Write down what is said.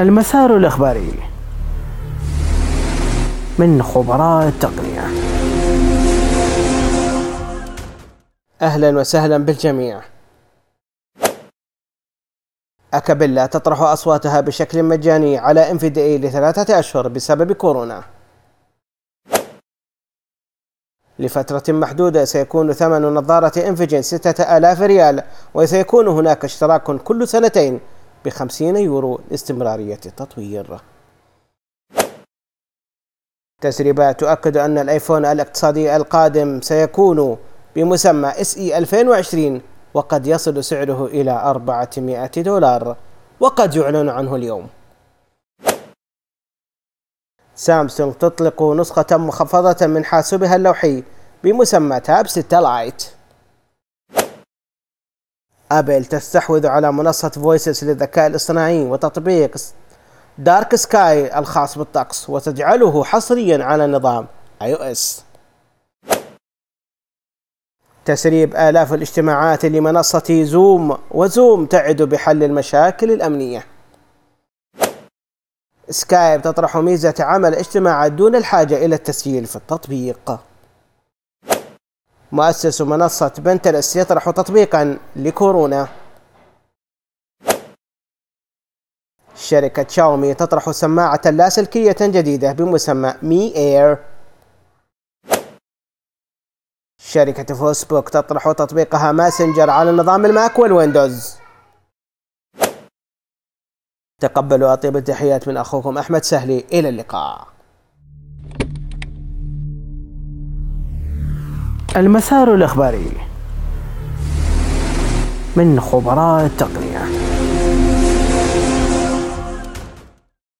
المسار الإخباري من خبراء التقنية. أهلا وسهلا بالجميع. أكابيلا تطرح أصواتها بشكل مجاني على إنفيدي لثلاثة أشهر بسبب كورونا. لفترة محدودة سيكون ثمن نظارة انفيجن ستة آلاف ريال وسيكون هناك اشتراك كل سنتين بخمسين يورو لاستمرارية التطوير تسريبات تؤكد أن الآيفون الاقتصادي القادم سيكون بمسمى إي 2020 وقد يصل سعره إلى 400 دولار وقد يعلن عنه اليوم. سامسونج تطلق نسخة مخفضة من حاسوبها اللوحي بمسمى Tab 6 Lite أبل تستحوذ على منصة Voysis للذكاء الاصطناعي وتطبيق Dark Sky الخاص بالطقس وتجعله حصريا على نظام iOS تسريب آلاف الاجتماعات لمنصة زوم وزوم تعد بحل المشاكل الأمنية. سكايب تطرح ميزة عمل اجتماعات دون الحاجة إلى التسجيل في التطبيق. مؤسس منصة Pinterest يطرح تطبيقا لكورونا. شركة شاومي تطرح سماعة لاسلكية جديدة بمسمى Mi Air. شركة فيسبوك تطرح تطبيقها ماسنجر على نظام الماك والويندوز. تقبلوا أطيب التحيات من أخوكم أحمد سهلي. إلى اللقاء. المسار الإخباري من خبراء التقنية